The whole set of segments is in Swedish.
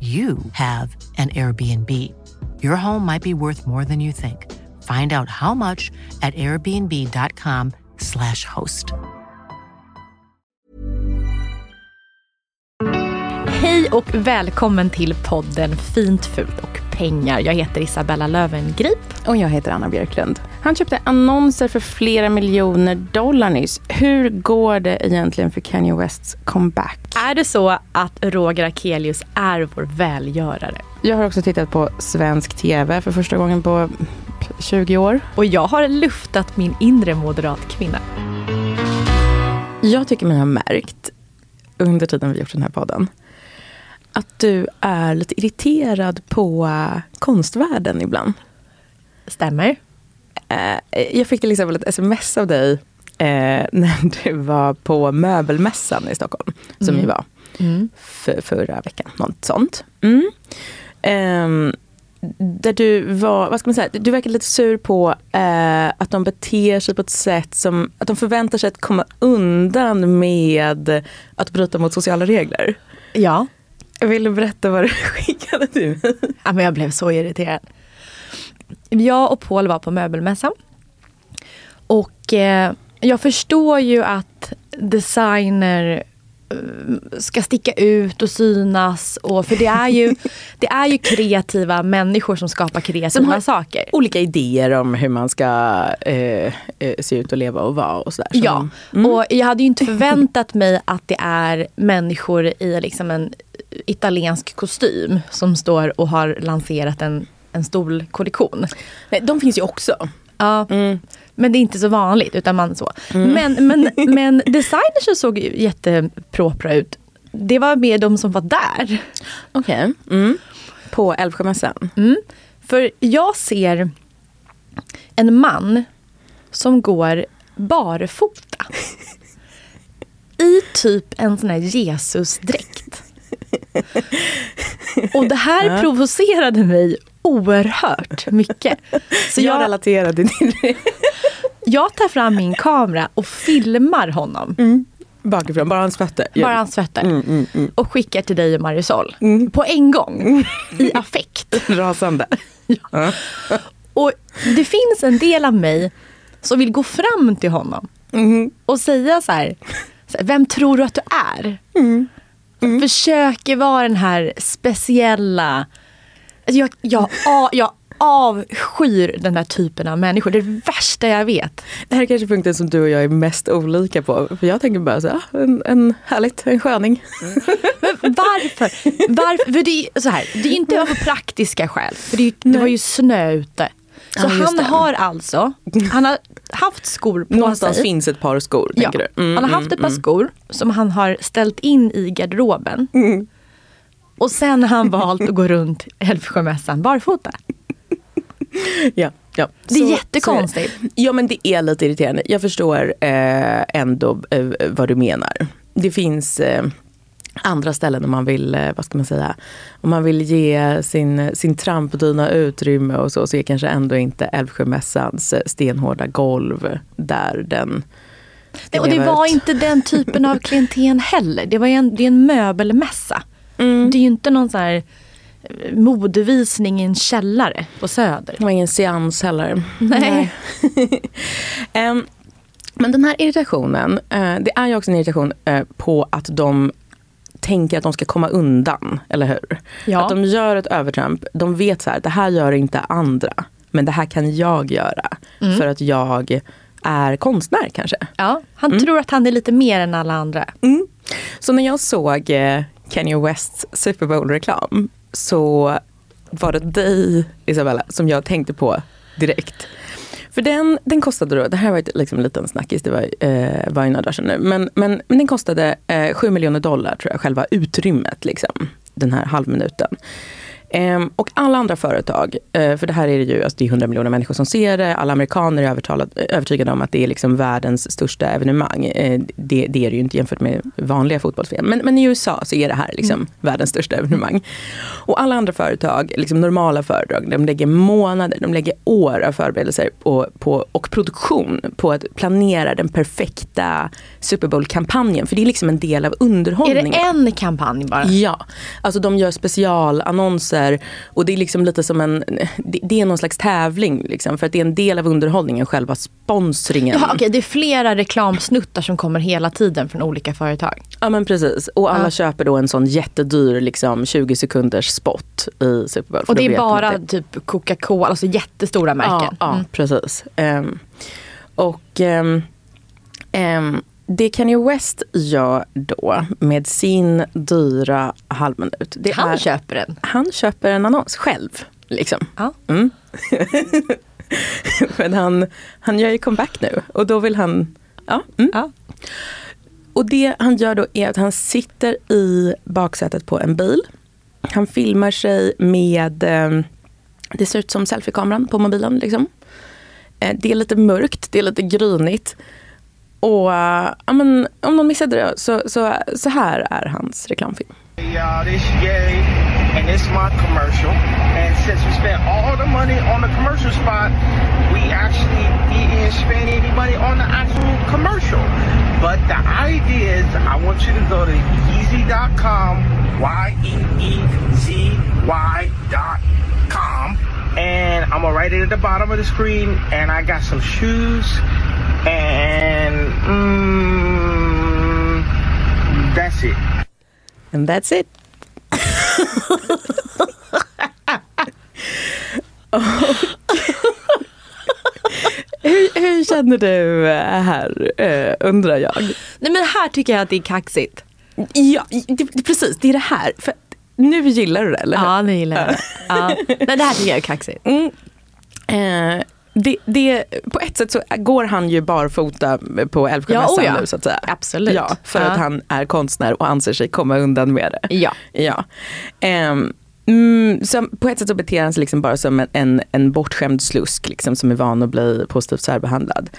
you have an Airbnb. Your home might be worth more than you think. Find out how much at airbnb.com/slash host. Hej och välkommen till podden Fint, fult och pengar. Jag heter Isabella Lövengrip. Och jag heter Anna Björklund. Han köpte annonser för flera miljoner dollar nyss. Hur går det egentligen för Kanye Wests comeback? Är det så att Roger Akelius är vår välgörare? Jag har också tittat på svensk TV för första gången på 20 år. Och jag har luftat min inre moderat kvinna. Jag tycker mig ha märkt under tiden vi gjort den här podden att du är lite irriterad på uh, konstvärlden ibland. Stämmer. Uh, jag fick till exempel ett sms av dig uh, när du var på möbelmässan i Stockholm. Som mm. ju var mm. för, förra veckan. Något sånt. Mm. Um, där du var, vad ska man säga, du verkar lite sur på eh, att de beter sig på ett sätt som, att de förväntar sig att komma undan med att bryta mot sociala regler. Ja. Vill du berätta vad du skickade till ja, men Jag blev så irriterad. Jag och Paul var på möbelmässan. Och eh, jag förstår ju att designer eh, ska sticka ut och synas. Och, för det är, ju, det är ju kreativa människor som skapar kreativa som har saker. Olika idéer om hur man ska eh, eh se ut och leva och vara och sådär. Så ja, mm. och jag hade ju inte förväntat mig att det är människor i liksom en italiensk kostym som står och har lanserat en, en stor kollektion. Nej, de finns ju också. Ja, mm. men det är inte så vanligt. utan man så. Mm. Men, men, men designers såg jättepropra ut. Det var mer de som var där. Okej. Okay. Mm. På Älvsjömässan? Mm. För jag ser en man som går barfota. I typ en sån här Jesusdräkt. Och det här ja. provocerade mig oerhört mycket. Så jag, jag relaterade till det. jag tar fram min kamera och filmar honom. Mm. Bakifrån, bara hans fötter? Bara hans fötter. Mm, mm, mm, och skickar till dig och Marisol. Mm. På en gång. Mm. I affekt. Rasande. ja. Och det finns en del av mig som vill gå fram till honom. Mm. Och säga så här, vem tror du att du är? Mm. Försöker vara den här speciella... Alltså jag, jag, jag avskyr den här typen av människor. Det är det värsta jag vet. Det här är kanske punkten som du och jag är mest olika på. För jag tänker bara så här, en, en härligt, en sköning. Mm. Men varför? varför? För det är så här, det är inte av praktiska skäl. För det, det var ju snö ute. Så ja, han har alltså, han har haft skor på Någonstans sig. finns ett par skor. Ja. Tänker du? Mm, han har haft mm, ett par mm. skor som han har ställt in i garderoben. Mm. Och sen har han valt att gå runt Älvsjömässan barfota. ja. Ja, det är så, jättekonstigt. Så, ja men det är lite irriterande. Jag förstår eh, ändå eh, vad du menar. Det finns eh, andra ställen om man vill, eh, vad ska man säga, om man vill ge sin, sin trampdyna utrymme och så, så är kanske ändå inte Älvsjömässans eh, stenhårda golv där den Nej, och det var ut. inte den typen av klienten heller. Det, var en, det är en möbelmässa. Mm. Det är ju inte någon sån här eh, modevisning i en källare på Söder. Det var ingen seans heller. Nej. um, men den här irritationen, det är ju också en irritation på att de tänker att de ska komma undan, eller hur? Ja. Att de gör ett övertramp, de vet så här, det här gör inte andra. Men det här kan jag göra. Mm. För att jag är konstnär kanske. Ja, han mm. tror att han är lite mer än alla andra. Mm. Så när jag såg eh, Kanye Wests Super Bowl-reklam så var det dig Isabella som jag tänkte på direkt. För den, den kostade då, det här var liksom en liten snackis, det var, eh, var ju några dagar sedan nu. Men, men, men den kostade eh, 7 miljoner dollar tror jag, själva utrymmet, liksom, den här halvminuten. Um, och alla andra företag, uh, för det här är det ju alltså det är 100 miljoner människor som ser det, alla amerikaner är övertygade om att det är liksom världens största evenemang. Uh, det, det, är det ju inte jämfört med vanliga fotbolls men, men i USA så är det här liksom mm. världens största evenemang. Och alla andra företag, liksom normala företag, de lägger månader, de lägger år av förberedelser på, på, och produktion på att planera den perfekta Super Bowl-kampanjen. För det är liksom en del av underhållningen. Är det en kampanj bara? Ja. Alltså de gör specialannonser annonser. Och det är liksom lite som en, det, är någon slags tävling liksom, för att det är en del av underhållningen, själva sponsringen. Jaha, okay, det är flera reklamsnuttar som kommer hela tiden från olika företag. Ja men precis. Och alla ja. köper då en sån jättedyr liksom, 20 sekunders spot i Super Bowl. Och det är bara typ Coca-Cola, alltså jättestora märken. Ja, ja mm. precis. Um, och um, um, det Kanye West gör då med sin dyra halvminut. Det han är, köper den? Han köper en annons själv. Liksom. Ja. Mm. Men han, han gör ju comeback nu och då vill han... Ja, mm. ja. Och det han gör då är att han sitter i baksätet på en bil. Han filmar sig med, eh, det ser ut som selfiekameran på mobilen. Liksom. Eh, det är lite mörkt, det är lite grynigt. Och uh, men, om någon missade det så, så, så här är hans reklamfilm. Y'all, this and this my commercial. And since we spent all the money on the commercial spot, we actually didn't spend any money on the actual commercial. But the idea is I want you to go to Yeezy.com, Y-E-E-Z-Y.com. And I'm gonna write it at the bottom of the screen. And I got some shoes And mm, that's it. And that's it. hur, hur, känner du här, uh, undrar jag? Nej men här tycker jag att det är kaxigt. Ja, det, precis. Det är det här. För nu gillar du det, eller Ja, nu gillar jag det. Ja. Nej, det här tycker jag är kaxigt. Mm. Uh, det, det, på ett sätt så går han ju barfota på Älvsjömässan ja, oh ja. nu så att säga. Absolut. Ja, för ja. att han är konstnär och anser sig komma undan med det. Ja. ja. Um, Mm, så på ett sätt så beter han sig liksom bara som en, en, en bortskämd slusk liksom, som är van att bli positivt särbehandlad.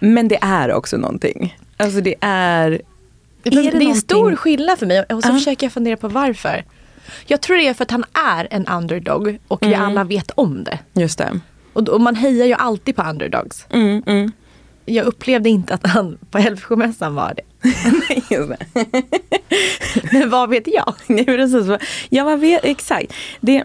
Men det är också någonting. Alltså det är... Är det, det är någonting? stor skillnad för mig och så uh. försöker jag fundera på varför. Jag tror det är för att han är en underdog och mm. vi alla vet om det. Just det. Och, och man hejar ju alltid på underdogs. Mm, mm. Jag upplevde inte att han på Älvsjömässan var det. Men vad vet jag? Nej, precis. Ja, vad vet, exakt. Det,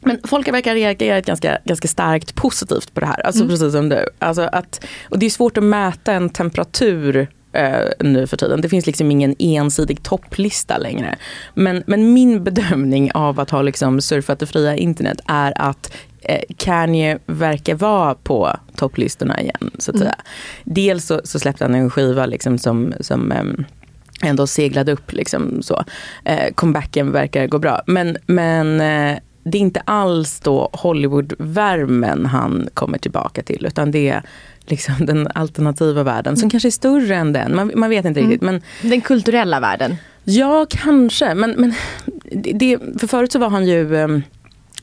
men folk verkar reagera ganska, ganska starkt positivt på det här. Alltså mm. precis som du. Alltså att, och det är svårt att mäta en temperatur eh, nu för tiden. Det finns liksom ingen ensidig topplista längre. Men, men min bedömning av att ha liksom surfat det fria internet är att eh, Kanye verkar vara på topplistorna igen. Så att mm. säga. Dels så, så, släppte han en skiva liksom som, som eh, ändå seglade upp. Liksom, så. Eh, comebacken verkar gå bra. Men, men eh, det är inte alls då Hollywood-värmen han kommer tillbaka till. Utan det är liksom den alternativa världen som mm. kanske är större än den. Man, man vet inte mm. riktigt. Men, den kulturella världen? Ja, kanske. Men, men det, för förut så var han ju um,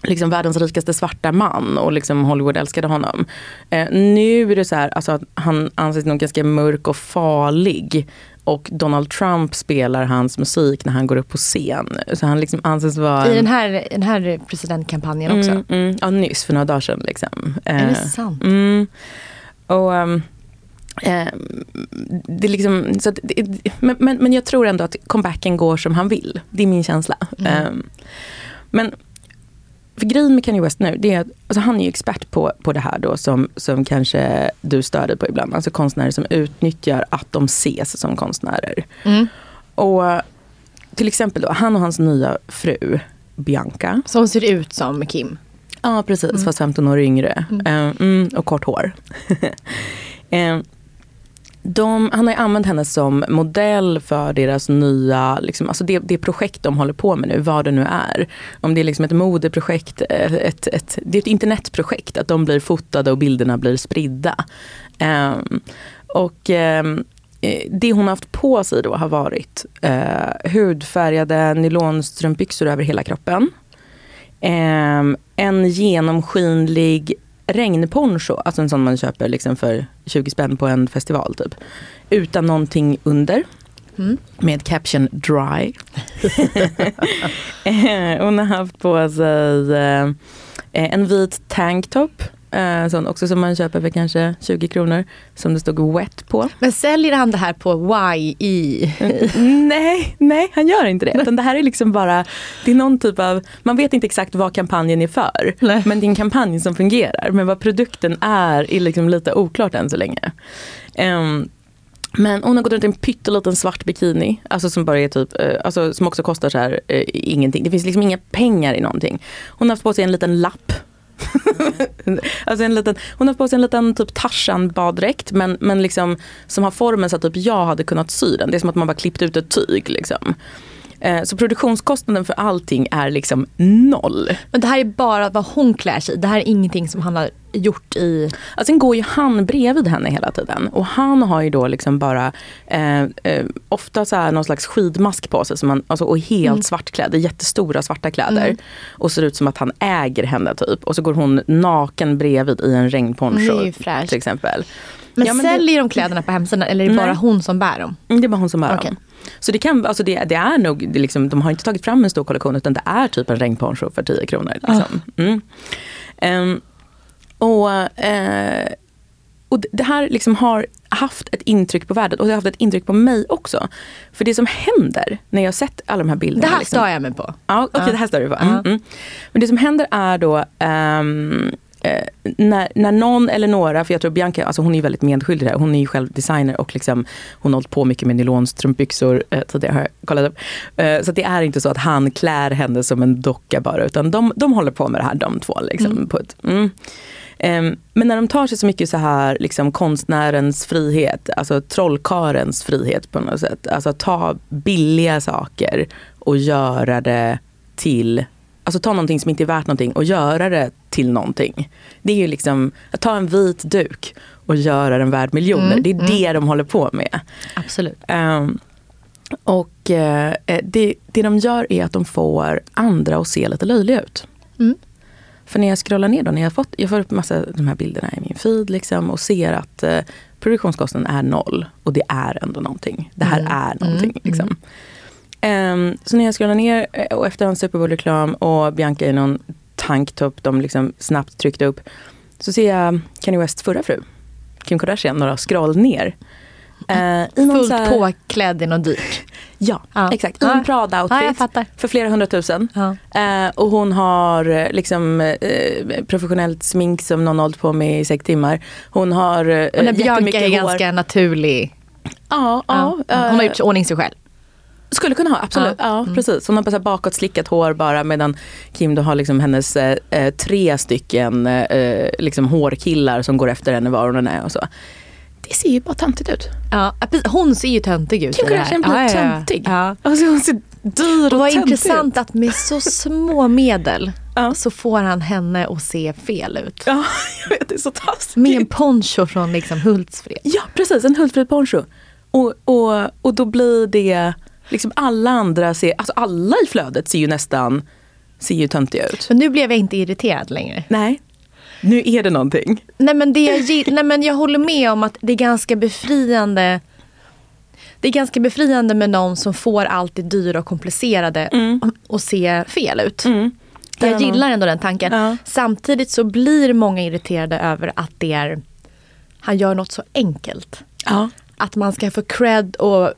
liksom världens rikaste svarta man och liksom Hollywood älskade honom. Eh, nu är det så här, alltså att han anses nog ganska mörk och farlig. Och Donald Trump spelar hans musik när han går upp på scen. Så han liksom anses vara... I den här, den här presidentkampanjen också? Mm, mm, ja, nyss, för några dagar sedan. Liksom. Är det Eh, sant? Mm. Och, ehm, det är liksom, så att, men, men, men jag tror ändå att comebacken går som han vill. Det är min känsla. Ehm, men för grejen med Kanye West nu, det är att alltså han är ju expert på, på det här då som, som kanske du stör dig på ibland. Alltså konstnärer som utnyttjar att de ses som konstnärer. Mm. Och till exempel då, han och hans nya fru Bianca. Som ser ut som Kim. Ja, precis. Fast 15 år yngre. Eh, Mm, och kort hår. De, han har ju använt henne som modell för deras nya, liksom, alltså det, det projekt de håller på med nu, vad det nu är. Om det är liksom ett modeprojekt, eh, ett, ett, det är ett internetprojekt, att de blir fotade och bilderna blir spridda. Um, och um, det hon har haft på sig då har varit uh, hudfärgade nylonstrumpbyxor över hela kroppen. Um, en genomskinlig regnponcho, alltså en sån man köper liksom för 20 spänn på en festival typ. Utan någonting under. Med caption dry. Eh, Hon har haft på sig eh, en vit tanktop. Eh, sån också som man köper för kanske 20 kronor. Som det stod wet på. Men säljer han det här på YE? nej, nej, han gör inte det. Utan det här är liksom bara, det är någon typ av, man vet inte exakt vad kampanjen är för. Nej. Men det är en kampanj som fungerar. Men vad produkten är, är liksom lite oklart än så länge. Ehm, men hon har gått runt i en pytteliten svart bikini. Alltså som bara är typ, eh, alltså som också kostar så här eh, ingenting. Det finns liksom inga pengar i någonting. Hon har haft på sig en liten lapp. alltså en liten, hon har på sig en liten typ Tarzan baddräkt men, men liksom som har formen så att typ jag hade kunnat sy den. Det är som att man bara klippt ut ett tyg liksom. Eh, Så produktionskostnaden för allting är liksom noll. Men det här är bara vad hon klär sig i. Det här är ingenting som han har gjort i... Alltså sen går ju han bredvid henne hela tiden. Och han har ju då liksom bara eh, eh, ofta så här någon slags skidmask på sig. Som han, alltså, och helt svartklädd, jättestora svarta kläder. Och ser ut som att han äger henne typ. Och så går hon naken bredvid i en regnponcho. Det fräscht. Till exempel. Men, Ja, men det- säljer de kläderna på hemsidan eller är det Nej. bara hon som bär dem? Mm, Det är bara hon som bär Okej. dem. Så det, kan, alltså det, det är nog, det liksom, de har inte tagit fram en stor kollektion utan det är typ en regnponcho för 10 kronor. Liksom. Mm. Ehm, och, eh, och det här liksom har haft ett intryck på världen och det har haft ett intryck på mig också. För det som händer när jag har sett alla de här bilderna. Det här liksom, stör jag mig på. Ja, okej det här står det på. Mm, mm. Men det som händer är då ehm, eh, när, när någon eller några, för jag tror Bianca, alltså hon är väldigt medskyldig här. Hon är ju själv designer och liksom, hon har hållit på mycket med nylonstrumpbyxor eh, tidigare har jag kollat upp. Eh, så det är inte så att han klär henne som en docka bara utan de, de håller på med det här de två. Liksom, på ett, mm. Ehm, Men när de tar sig så mycket så här liksom konstnärens frihet, alltså trollkarens frihet på något sätt. Alltså ta billiga saker och göra det till, alltså ta någonting som inte är värt någonting och göra det till någonting. Det är ju liksom att ta en vit duk och göra den värd miljoner. det är det de håller på med. Absolut. Ehm, och eh, det, det de gör är att de får andra att se lite löjliga ut. Mm. För när jag scrollar ner då, när jag, fått, jag får upp massa de här bilderna i min feed liksom, och ser att eh, produktionskostnaden är noll. Och det är ändå någonting. Det här är någonting. Liksom. Ehm, så när jag scrollar ner eh, och efter en Super Bowl-reklam och Bianca i någon tanktop de liksom snabbt tryckte upp. Så ser jag Kanye Wests förra fru, Kim Kardashian, några scroll ner. Någon Fullt här- påklädd i något dyrt. Ja, Ja. exakt. I en Prada-outfit. Ja, för flera hundratusen. Ja. Eh, och hon har eh, liksom eh, professionellt smink som någon hållit på med i sex timmar. Hon har eh, Och när Bianca är hår. ganska naturlig. Ja, ja, Hon har gjort ordning sig själv. Skulle kunna ha, absolut. Ja. precis. Hon har bara så här bakåt slickat hår bara medan Kim då har liksom hennes eh, eh, tre stycken eh, liksom hårkillar som går efter henne var hon än är och så. Det ser ju bara töntigt ut. Ja, hon ser ju töntig ut Kim. Kardashian blir Ja, ja, ja. töntig. Ja. Alltså hon ser dyr och Och vad intressant ut. att med så små medel Ja. så får han henne att se fel ut. Ja, jag vet, det är så taskigt. Med en poncho från liksom Hultsfred. Ja, precis. En Hultfred poncho. Och, och, och då blir det, liksom alla andra ser, alltså alla i flödet ser ju nästan, ser ju töntiga ut. Men nu blev jag inte irriterad längre. Nej, nu är det någonting. Nej men, det jag, nej men jag håller med om att det är ganska befriande. det är ganska befriande med någon som får allt det dyra och komplicerade och se fel ut. Jag gillar ändå den tanken. Ja. Samtidigt så blir många irriterade över att det är, han gör något så enkelt. Ja. Att man ska få cred och,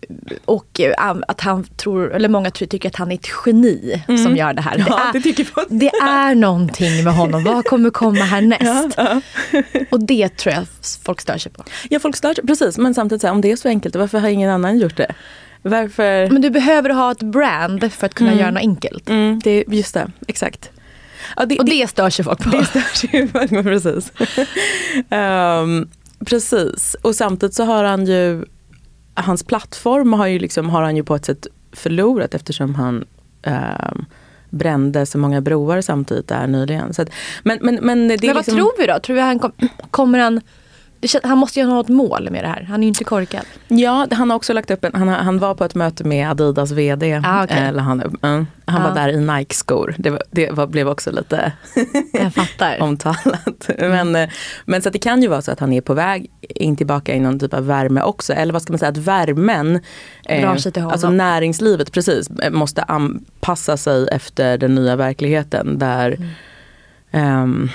och eh, att han tror, eller många tycker att han är ett geni som gör det här. Mm. Ja, det, är, det det är någonting med honom. Vad kommer komma härnäst? Och det tror jag folk stör sig på. Ja, folk stör sig, precis. Men samtidigt, så här, om det är så enkelt, varför har ingen annan gjort det? Varför? Men du behöver ha ett brand för att kunna göra något enkelt. Mm, det, just det, exakt. Ja, det, Och det stör sig folk på. Det stör sig folk med, precis. Ehm, precis, och samtidigt så har han ju, hans plattform har, ju liksom, har han ju på ett sätt förlorat eftersom han um, brände så många broar samtidigt där nyligen. Så att, men, men, men, det Men vad liksom, tror vi då? Tror vi han kom, kommer han... Han måste ju ha något mål med det här. Han är ju inte korkad. Ja, han har också lagt upp en, han, han var på ett möte med Adidas VD. Ah, okej. eller han mm, han Ah. var där i Nike-skor. Det, var, det var, blev också lite omtalat. Men, eh, men så det kan ju vara så att han är på väg in tillbaka i någon typ av värme också. Eller vad ska man säga, att värmen, eh, alltså näringslivet precis, eh, måste anpassa sig efter den nya verkligheten. Där Mm. ehm,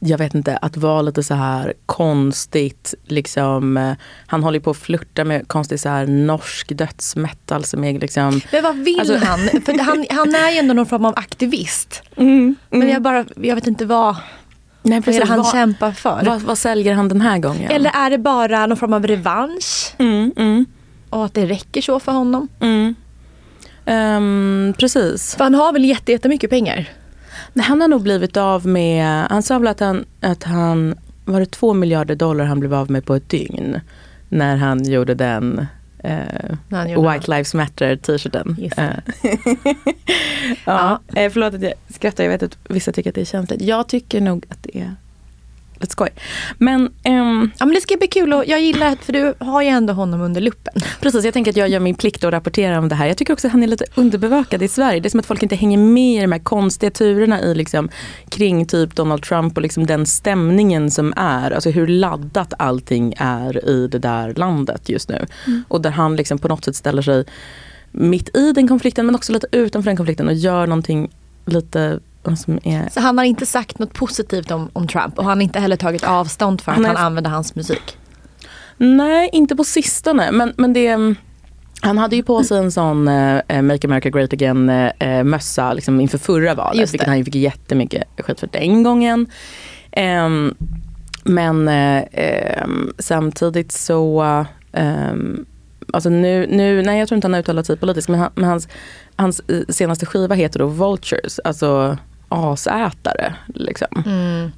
jag vet inte, att vara lite så här konstigt, liksom, eh, han håller på att flirta med konstig så här norsk dödsmetal som är liksom Men vad vill Alltså- han? För han, han är ju ändå någon form av aktivist. Men jag bara, jag vet inte vad, Nej, vad är det han vad, kämpar för. vad, vad säljer han den här gången? Eller är det bara någon form av revansch? Mm, mm, Och att det räcker så för honom? mm. Ehm, precis. För han har väl jätte- jättemycket pengar? Nej, Han har nog blivit av med, han sa väl att han, att han, var det två miljarder dollar han blev av med på ett dygn. När han gjorde den eh, White Lives Matter t-shirten. Eh. ja, eh, förlåt att jag skrattar, jag vet att vissa tycker att det är känsligt. Jag tycker nog att det är lite skoj. Men ehm, Ja men det ska bli kul och jag gillar att för du har ju ändå honom under luppen. Precis, jag tänker att jag gör min plikt att rapportera om det här. Jag tycker också att han är lite underbevakad i Sverige. Det är som att folk inte hänger med i de här konstiga turerna i liksom, kring typ Donald Trump och liksom den stämningen som är. Alltså hur laddat allting är i det där landet just nu. Och där han liksom på något sätt ställer sig mitt i den konflikten men också lite utanför den konflikten och gör någonting lite är Så han har inte sagt något positivt om, om Trump och han har inte heller tagit avstånd för att Han han, använder hans musik. Nej, inte på sistone. Men, men det, mm, han hade ju på sig en sån eh, Make America Great Again eh, eh, mössa liksom inför förra valet. Vilket han ju fick jättemycket skit för den gången. Ehm, men eh, ehm, samtidigt så ehm, Alltså nu, nu, nej jag tror inte han har uttalat sig politiskt men, han, men hans, hans eh, senaste skiva heter då Vultures, alltså asätare. Liksom.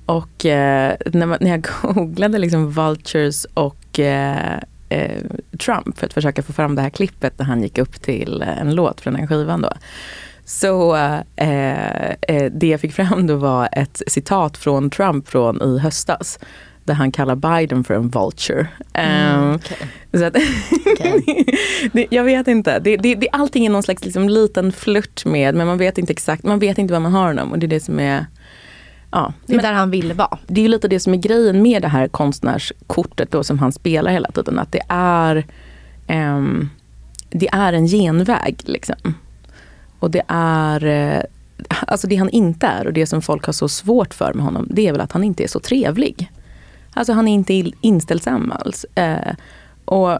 Och eh, när, man, när jag googlade liksom Vultures och eh, eh, Trump för att försöka få fram det här klippet när han gick upp till en låt från den skivan då. Så eh, eh, det jag fick fram då var ett citat från Trump från i höstas. Där han kallar Biden för en vulture. Ehm, så att, det, jag vet inte. Det, det, det, allting är någon slags liksom, liten flört med men man vet inte exakt, man vet inte vad man har honom och det är det som är Ja, Det är där han ville vara. det är ju lite det som är grejen med det här konstnärskortet då som han spelar hela tiden. Att det är, ehm, det är en genväg. Liksom. Och det är, eh, alltså det han inte är och det som folk har så svårt för med honom, det är väl att han inte är så trevlig. Alltså han är inte inställsam alls. Eh, och,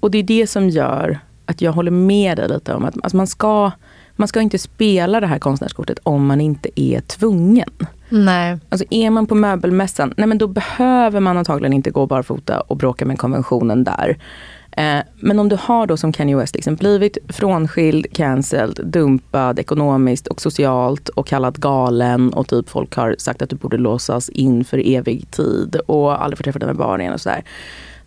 och det är det som gör att jag håller med dig lite om att alltså man, ska, man ska inte spela det här konstnärskortet om man inte är tvungen. Nej. Alltså är man på möbelmässan, nej men då behöver man antagligen inte gå barfota och bråka med konventionen där. Eh, men om du har då som Kanye West liksom blivit frånskild, cancelled, dumpad ekonomiskt och socialt och kallad galen och typ folk har sagt att du borde låsas in för evig tid och aldrig få träffa dina barn igen och sådär.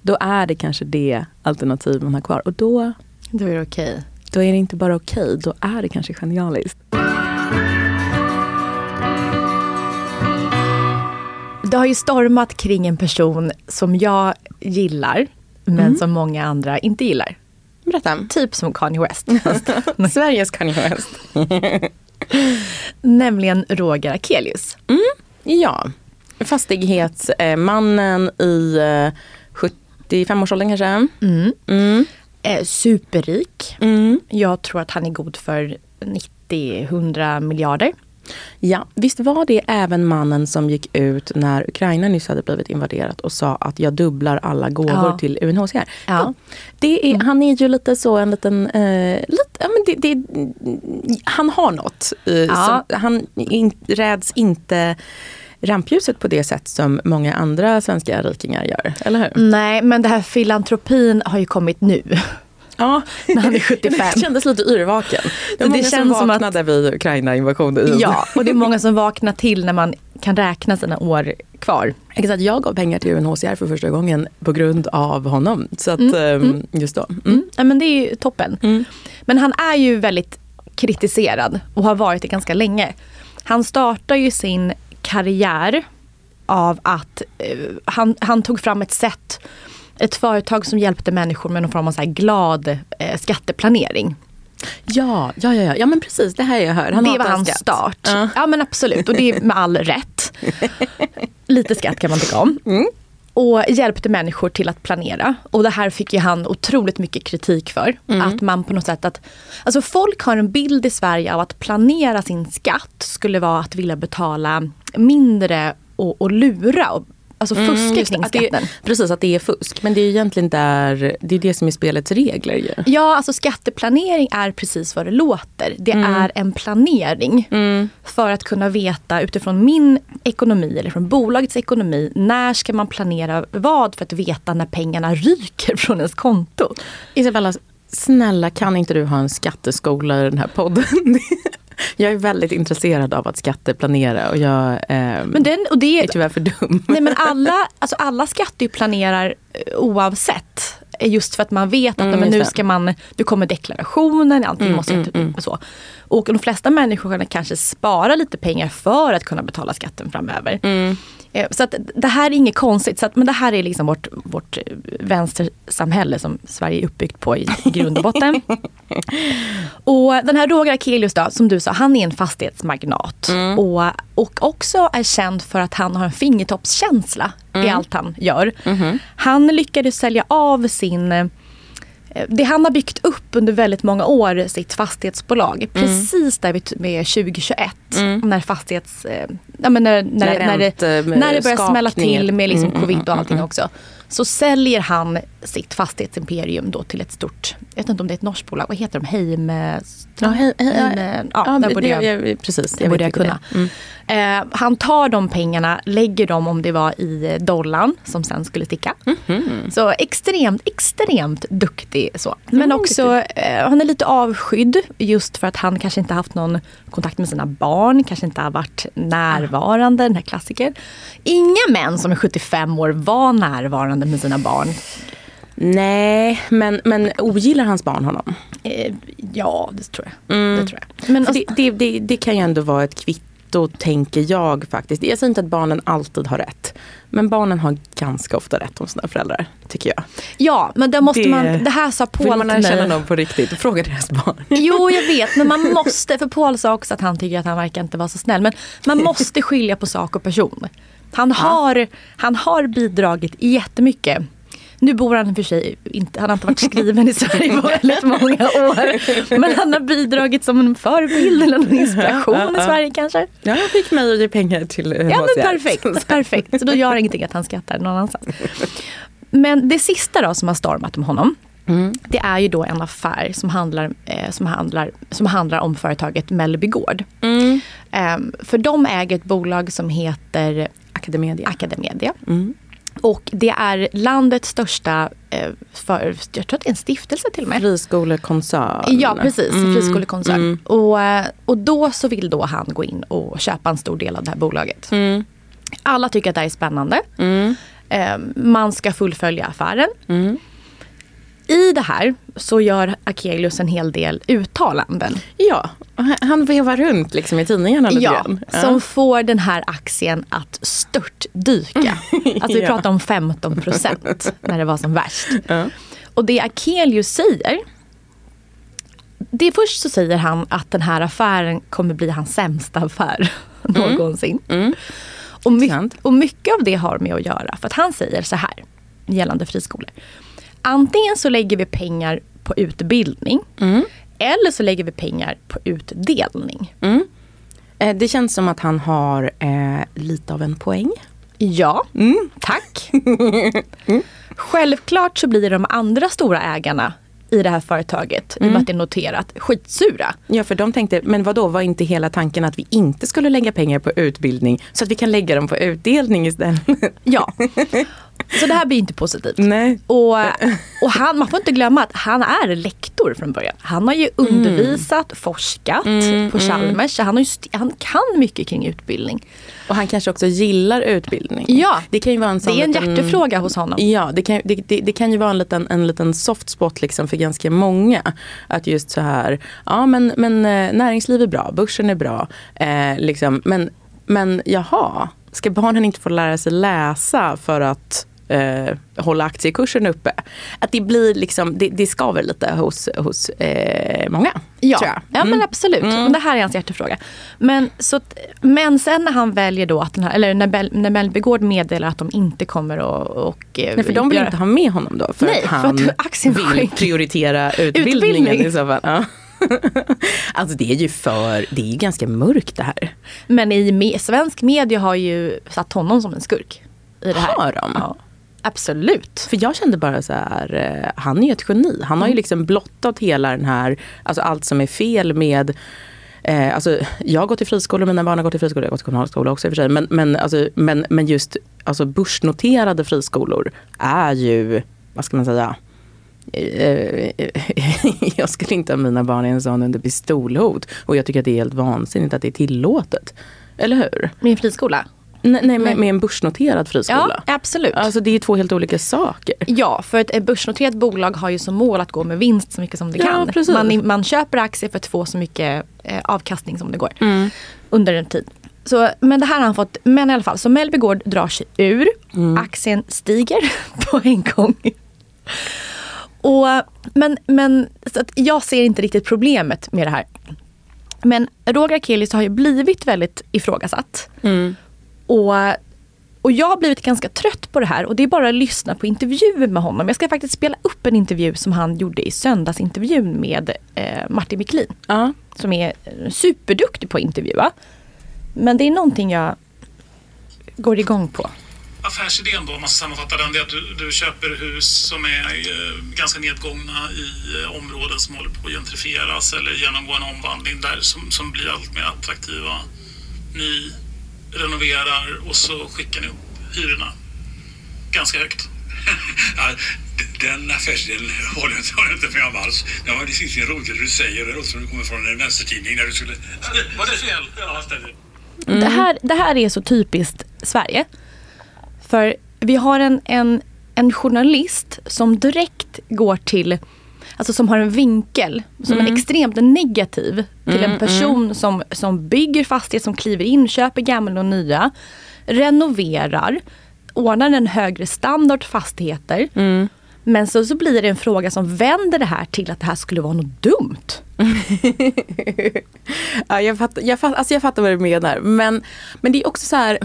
Då är det kanske det alternativ man har kvar och då, Då är det okej. då är det inte bara okej, då är det kanske genialiskt. Det har ju stormat kring en person som jag gillar men som många andra inte gillar. Berätta. Typ som Kanye West. Sveriges Kanye West. Nämligen Roger Akelius. Ja, fastighetsmannen i eh, 35-årsåldern kanske? Eh, superrik. Mm. Jag tror att han är god för 90-100 miljarder. Ja, visst var det även mannen som gick ut när Ukraina nyss hade blivit invaderat och sa att jag dubblar alla gåvor Ja. till UNHCR. Ja. Det är, Han är ju lite så en liten... Eh, lite, ja, men det, det, han har något. Eh, Ja. som, han in, räds inte rampljuset på det sätt som många andra svenska rikingar gör. Eller hur? Nej, men det här filantropin har ju kommit nu. Ja, När han är 75. Det kändes lite yrvaken. Det, Det många känns som som att- vaknade vid Ukraina-invasionen. Ja, och det är många som vaknar till när man kan räkna sina år kvar. Exakt, jag gav pengar till UNHCR för första gången på grund av honom. Så att, ehm, just då. Mm. Mm. Ja, men det är ju toppen. Men han är ju väldigt kritiserad och har varit det ganska länge. Han startar ju sin karriär av att eh, han, han tog fram ett sätt, ett företag som hjälpte människor med någon form av så glad eh, skatteplanering. Ja, ja, ja, ja, men precis. Det här jag hör. Han det var hans skatt. start. Ja. Ja men absolut och det är med all rätt. Lite skatt kan man tycka om. Mm. Och hjälpte människor till att planera. Och det här fick ju han otroligt mycket kritik för. Mm. Att man på något sätt att, alltså folk har en bild i Sverige av att planera sin skatt skulle vara att vilja betala mindre och, och lura. Och, alltså fuska Mm, kring att det, skatten. precis, att det är fusk. Men det är ju egentligen där, det är det som är spelets regler ju. Ja, alltså skatteplanering är precis vad det låter. Det Mm. är en planering för att kunna veta utifrån min ekonomi eller från bolagets ekonomi. När ska man planera vad för att veta när pengarna ryker från ens konto? Isabella, snälla kan inte du ha en skatteskola i den här podden? jag är väldigt intresserad av att skatteplanera och jag ehm, Men den, och det, är tyvärr för dum. nej men alla, alltså alla skatteplanerar eh, oavsett. Eh, Just för att man vet att Mm, men nu ska man, nu kommer deklarationen, allting måste mm, så. Och de flesta människor kanske spara lite pengar för att kunna betala skatten framöver. Eh, Så att det här är inget konstigt, så att, men det här är liksom vårt, vårt eh, vänstersamhälle som Sverige är uppbyggt på i, grund och botten. och den här Roger Akelius då, som du sa, han är en fastighetsmagnat. Och, och också är känd för att han har en fingertoppskänsla i allt han gör. Han lyckades sälja av sin eh, det han har byggt upp under väldigt många år, sitt fastighetsbolag, precis där vid med 2021, när fastighets... eh, Ja, men när, när, När när, det, när det börjar smälla till med liksom Mm, covid mm, och allting också. Så säljer han sitt fastighetsimperium då till ett stort, jag vet inte om det är ett norskt bolag, vad heter de? Heim... Ja, hej, hej, Heim ja, där det- borde jag, jag, precis, borde jag vet vilka kunna. Mm. Eh, han tar de pengarna, lägger dem om det var i dollarn som sen skulle sticka. Mhm. Så extremt, extremt duktig så. Men Mm, också, eh, han är lite avskydd just för att han kanske inte haft någon kontakt med sina barn, kanske inte har varit närvarande, den här klassikern. Inga män som är 75 år var närvarande med sina barn. Nej, men, men ogillar hans barn honom? Eh, ja, det tror jag. Det, tror jag. Men alltså, det, det, det, det kan ju ändå vara ett kvitto, tänker jag faktiskt. Jag säger inte att barnen alltid har rätt. Men barnen har ganska ofta rätt om sina föräldrar, tycker jag. ja, men då måste Det- man, det här sa Vill Paul man till lära känna någon på riktigt, fråga deras barn. Jo, jag vet, men man måste, för Paul sa också att han tycker att han verkar inte vara så snäll. Men man måste skilja på sak och person. Han har, han har bidragit jättemycket. Nu bor han för sig inte, han har inte varit skriven i Sverige på väldigt många år. Men han har bidragit som en förebild eller en inspiration i Sverige kanske. Ja, jag fick mig att ge pengar till Ja men perfekt, perfekt. Så då gör det ingenting att han skrattar någon annanstans. Men det sista då som har stormat om honom. Det är ju då en affär som handlar, eh, som handlar, som handlar om företaget Mellby Gård. Mm. Ehm, för de äger ett bolag som heter Academedia. Academedia. Mm. Och det är landets största, eh, för, jag tror att det är en stiftelse till och med. Friskolekoncern. Ja precis, Mm. friskolekoncern. Mm. Och, eh, och då så vill då han gå in och köpa en stor del av det här bolaget. Mm. Alla tycker att det här är spännande. Mm. Eh, man ska fullfölja affären. Mm. I det här så gör Akelius en hel del uttalanden. Ja, han- vevar runt liksom i tidningarna lite Ja, grann. som får den här aktien att störtdyka. Alltså vi Ja. pratar om 15 procent när det var som värst. Ja. Och det Akelius säger det först så säger han att den här affären kommer bli hans sämsta affär någonsin. Mm. Och, my- och mycket av det har med att göra. För att han säger så här. gällande friskolor. Antingen så lägger vi pengar på utbildning Mm. eller så lägger vi pengar på utdelning. Eh, Det känns som att han har eh, lite av en poäng. Ja, tack. Självklart så blir de andra stora ägarna i det här företaget, i och med att det är noterat, skitsura. Ja, för de tänkte, men vad då var inte hela tanken att vi inte skulle lägga pengar på utbildning så att vi kan lägga dem på utdelning istället? Ja. Så det här blir inte positivt. Nej. Och, och han, man får inte glömma att han är lektor från början. Han har ju undervisat, forskat på Chalmers. Så han, har ju han kan mycket kring utbildning. Och han kanske också gillar utbildning. Ja, det kan ju vara en det är en liten- hjärtefråga hos honom. Ja, det kan, det, det, det kan ju vara en liten, en liten soft spot liksom för ganska många. Att just så här, ja men, men eh, näringsliv är bra, börsen är bra. Eh, liksom, men, men jaha, ska barnen inte få lära sig läsa för att eh, hålla aktiekursen uppe? Att det blir liksom, det, det skaver lite hos, hos eh, många. Ja, tror jag. ja men absolut. Men det här är hans hjärtefråga. Men, så, men sen när han väljer då att den här, eller när, Bell, när Mellbygård meddelar att de inte kommer att och, eh, Nej, för de vill göra- inte ha med honom då. För Nej, att för han att aktien vill prioritera utbildningen Utbildning. i så fall. Ja. alltså det är ju för, det är ju ganska mörkt det här. Men i me, svensk media har ju satt honom som en skurk. I det här. Har de? Ja, absolut. För jag kände bara så här, eh, han är ju ett geni. Han har Mm. ju liksom blottat hela den här, alltså allt som är fel med Eh, alltså, jag har gått i friskolor, mina barn har gått i friskolor, jag har gått i kommunal skola också i och för sig. Men, men, alltså, men, men just alltså, börsnoterade friskolor är ju, vad ska man säga, eh, jag skulle inte ha mina barn i en sån under pistolhot. Och jag tycker att det är helt vansinnigt att det är tillåtet. Eller hur? Min friskola. Nej, nej med, med en börsnoterad friskola. Ja, absolut. Alltså det är två helt olika saker. Ja, för ett börsnoterat bolag har ju som mål att gå med vinst så mycket som det Ja, kan. precis. Man, man köper aktier för att få så mycket eh, avkastning som det går Mm. under en tid. Så, men det här har han fått, men i alla fall, så Mellby Gård drar sig ur. Mm. Aktien stiger på en gång. Och, men men så att jag ser inte riktigt problemet med det här. Men Roger Akelius har ju blivit väldigt ifrågasatt. Och, och jag har blivit ganska trött på det här och det är bara att lyssna på intervjuer med honom. Jag ska faktiskt spela upp en intervju som han gjorde i söndagsintervjun med eh, Martin Wiklin. Ja. Som är eh, superduktig på att intervjua. Men det är någonting jag går igång på. affärsidén då, om man ska sammanfatta den, det är att du, du köper hus som är eh, ganska nedgångna i eh, områden som håller på att gentrifieras eller genomgår en omvandling där som, som blir allt mer attraktiva. Ni renoverar och så skickar ni upp hyrorna ganska högt. Den affärsidén håller jag inte, håller jag inte med om alls. Det finns ju roligt det du säger. Det låter som du kommer från en vänstertidning när du skulle... Var det fel? Ja, stämmer. Det, här, det här är så typiskt Sverige. För vi har en, en, en journalist som direkt går till, alltså som har en vinkel som är extremt negativ till en person som, som bygger fastighet, som kliver in, köper gamla och nya, renoverar, ordnar en högre standard fastigheter. Men så, så blir det en fråga som vänder det här till att det här skulle vara något dumt. Ja, jag, fattar, jag, fattar, alltså jag fattar vad du menar. Men, men det är också så här,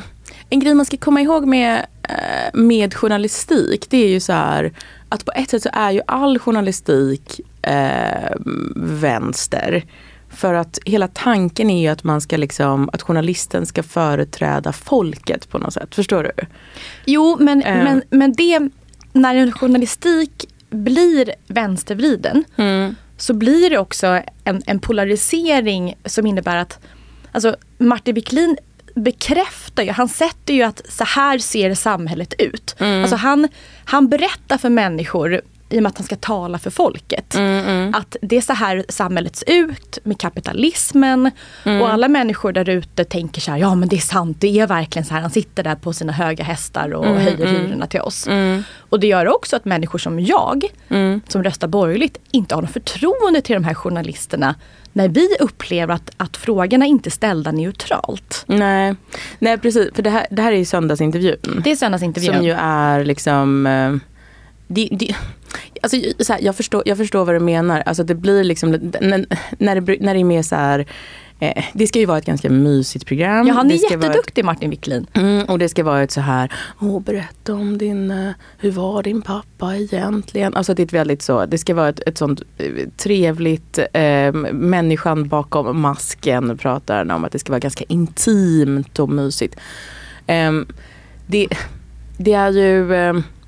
en grej man ska komma ihåg med, eh, med journalistik, det är ju så här att på ett sätt så är ju all journalistik eh, vänster. För att hela tanken är ju att man ska liksom, att journalisten ska företräda folket på något sätt. Förstår du? Jo, men, Eh. men, men det, när en journalistik blir vänstervriden så blir det också en, en polarisering som innebär att alltså, Martin Wiklin bekräftar ju, han sätter ju att så här ser samhället ut. Alltså han, han berättar för människor i och med att han ska tala för folket. Att det är så här samhället ser ut med kapitalismen. Och alla människor där ute tänker så här, ja men det är sant, det är verkligen så här. Han sitter där på sina höga hästar och höjer hyrorna till oss. Och det gör också att människor som jag, som röstar borgerligt, inte har något förtroende till de här journalisterna. När vi upplever att, att frågorna inte är ställda neutralt. Nej, Nej precis. För det här, det här är ju söndagsintervjun. Det är söndagsintervjun. Som ju är liksom eh, det, det, alltså, så här, jag, förstår, jag förstår vad du menar. Alltså, det blir liksom, när, när, det, blir- när det är mer så här Eh, det ska ju vara ett ganska mysigt program. Ja, han är vara ett- jätteduktig Martin Wiklin. Mm, och det ska vara ett så här, åh berätta om din, eh, hur var din pappa egentligen? Alltså det är ett väldigt så, det ska vara ett, ett sånt eh, trevligt, eh, människan bakom masken pratar han om att det ska vara ganska intimt och mysigt. Ehm, det, det är ju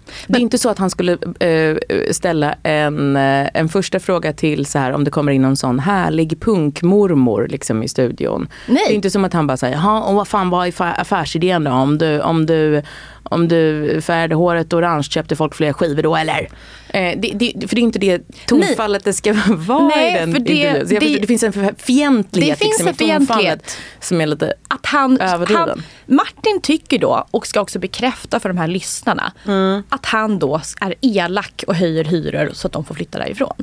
ehm, det är inte så att han skulle eh, ställa en, eh, en första fråga till så här om det kommer in någon sån härlig punkmormor liksom i studion. Nej. Det är inte som att han bara säger, jaha och vad fan fa- affärsidén då? Om du, om du, om du färgade håret orange, köpte folk fler skivor då eller? Eh, det, det, för det är inte det tonfallet det ska vara Nej, i den för det- det- det finns en fientlighet Det finns liksom, en fientlighet. som är lite att han, Överdriven. Martin tycker då, och ska också bekräfta för de här lyssnarna, Mm. att han då är elak och höjer hyror så att de får flytta därifrån.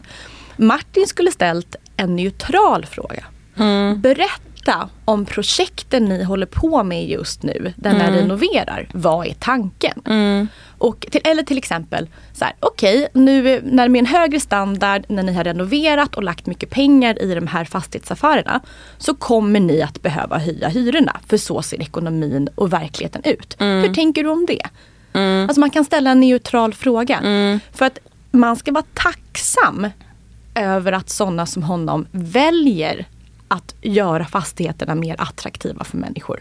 Martin skulle ställt en neutral fråga. Mm. Berätta om projekten ni håller på med just nu, där Mm. renoverar. Vad är tanken? Och till, eller till exempel, så här, okej, nu när med en högre standard, när ni har renoverat och lagt mycket pengar i de här fastighetsaffärerna, så kommer ni att behöva höja hyrorna. För så ser ekonomin och verkligheten ut. Hur tänker du om det? Alltså man kan ställa en neutral fråga. För att man ska vara tacksam över att sådana som honom väljer att göra fastigheterna mer attraktiva för människor.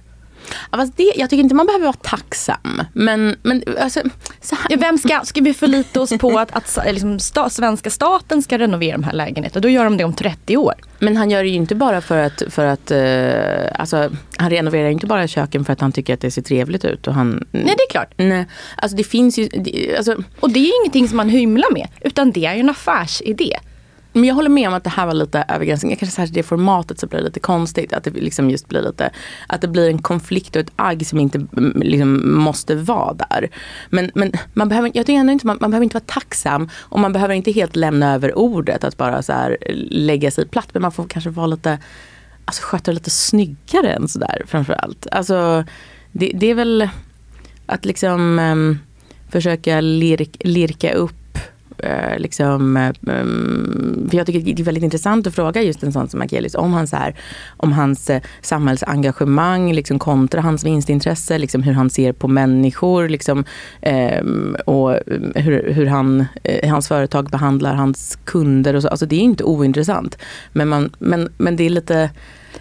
Ja, det, jag tycker inte man behöver vara tacksam. Men, men alltså, så här, Ja, vem ska, ska vi förlita oss på att, att liksom, sta, svenska staten ska renovera de här lägenheterna? Då gör de det om 30 år. Men han gör det ju inte bara för att, för att eh, alltså, han renoverar inte bara köken för att han tycker att det ser trevligt ut. Och han, Nej, det är klart. Nej, alltså det finns ju, det, alltså, Och det är ingenting som man hymlar med. Utan det är ju en affärsidé men jag håller med om att det här var lite över gränsen. Kanske särskilt det formatet så blir det lite konstigt. Att det liksom just blir lite, att det blir en konflikt och ett agg som inte mm, liksom, måste vara där. Men, men man behöver, jag tycker ändå inte, man, man behöver inte vara tacksam och man behöver inte helt lämna över ordet att bara så här eh, lägga sig platt. Men man får kanske vara lite, alltså sköta det lite snyggare än sådär framförallt. Alltså det, det är väl att liksom um, försöka lirk, lirka upp eh, liksom, eh, för jag tycker det är väldigt intressant att fråga just en sån som Akelius om hans, så här, om hans eh, samhällsengagemang liksom, kontra hans vinstintresse, liksom, hur han ser på människor liksom, eh, och hur, hur han, eh, hans företag behandlar hans kunder. Och så. Alltså, det är inte ointressant. Men, man, men, men det är lite,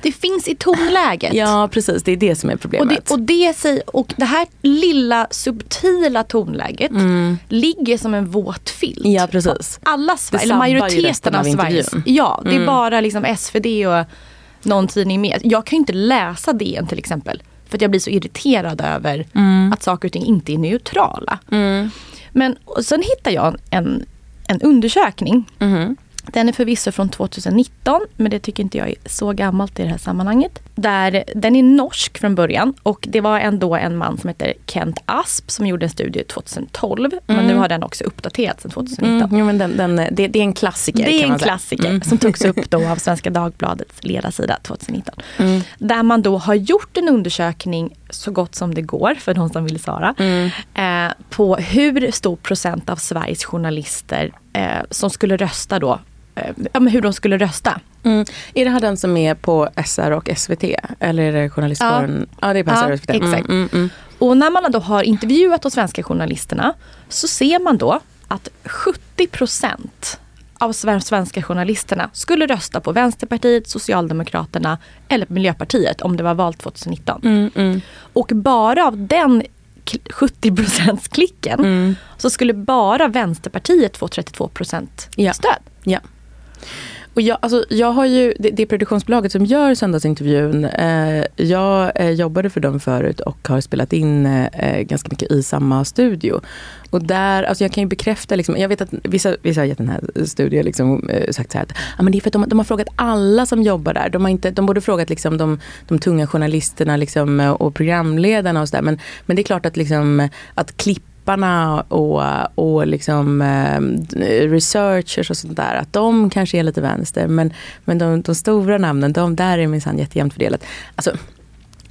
det finns i tonläget. ja precis det är det som är Och problemet. det, och, det, och det här lilla subtila tonläget ligger som en våt filt. Mm. Ja, precis. På Alla Sverige, eller majoriteten av av Sveriges. Mm. Ja, det är bara liksom SvD och någon tidning med. Jag kan ju inte läsa DN till exempel. För att jag blir så irriterad över Mm. att saker och ting inte är neutrala. Men och sen hittar jag en, en undersökning. Den är förvisso från 2019, men det tycker inte jag är så gammalt i det här sammanhanget. Där, den är norsk från början och det var ändå en man som heter Kent Asp som gjorde en studie 2012. Men nu har den också uppdaterats sedan 2019. Mm, jo, men den, den, det, det är en klassiker. Det är en klassiker Mm. som togs upp då av Svenska Dagbladets ledarsida 2019. Mm. Där man då har gjort en undersökning så gott som det går för de som vill svara. Mm. Eh, på hur stor procent av Sveriges journalister eh, som skulle rösta då. Eh, ja, men hur de skulle rösta. Mm. Är det här den som är på SR och SVT? Eller är det journalistkåren? Ja, det är på SR och SVT. Mm, exakt. Mm, mm. Och när man då har intervjuat de svenska journalisterna så ser man då att 70 procent av sven- svenska journalisterna skulle rösta på Vänsterpartiet, Socialdemokraterna eller Miljöpartiet om det var val 2019. Mm, Och bara av den kl- 70 procents klicken Mm. så skulle bara Vänsterpartiet få 32 procent Ja. stöd. Ja. Och jag, alltså, jag har ju, det, det produktionsbolaget som gör söndagsintervjun, eh, jag eh, jobbade för dem förut och har spelat in eh, eh, ganska mycket i samma studio. Och där, alltså jag kan ju bekräfta, liksom, jag vet att vissa, vissa har gett den här studien liksom, eh, sagt så här att ah, men det är för att de, de har frågat alla som jobbar där. De, har inte, de borde frågat liksom, de, de tunga journalisterna liksom, och programledarna och sådär. Men, men det är klart att, liksom, att klipp klipparna och, och liksom, eh, researchers och sånt där, att de kanske är lite vänster. Men, men de, de stora namnen, de där är minsann jättejämnt fördelat. Alltså,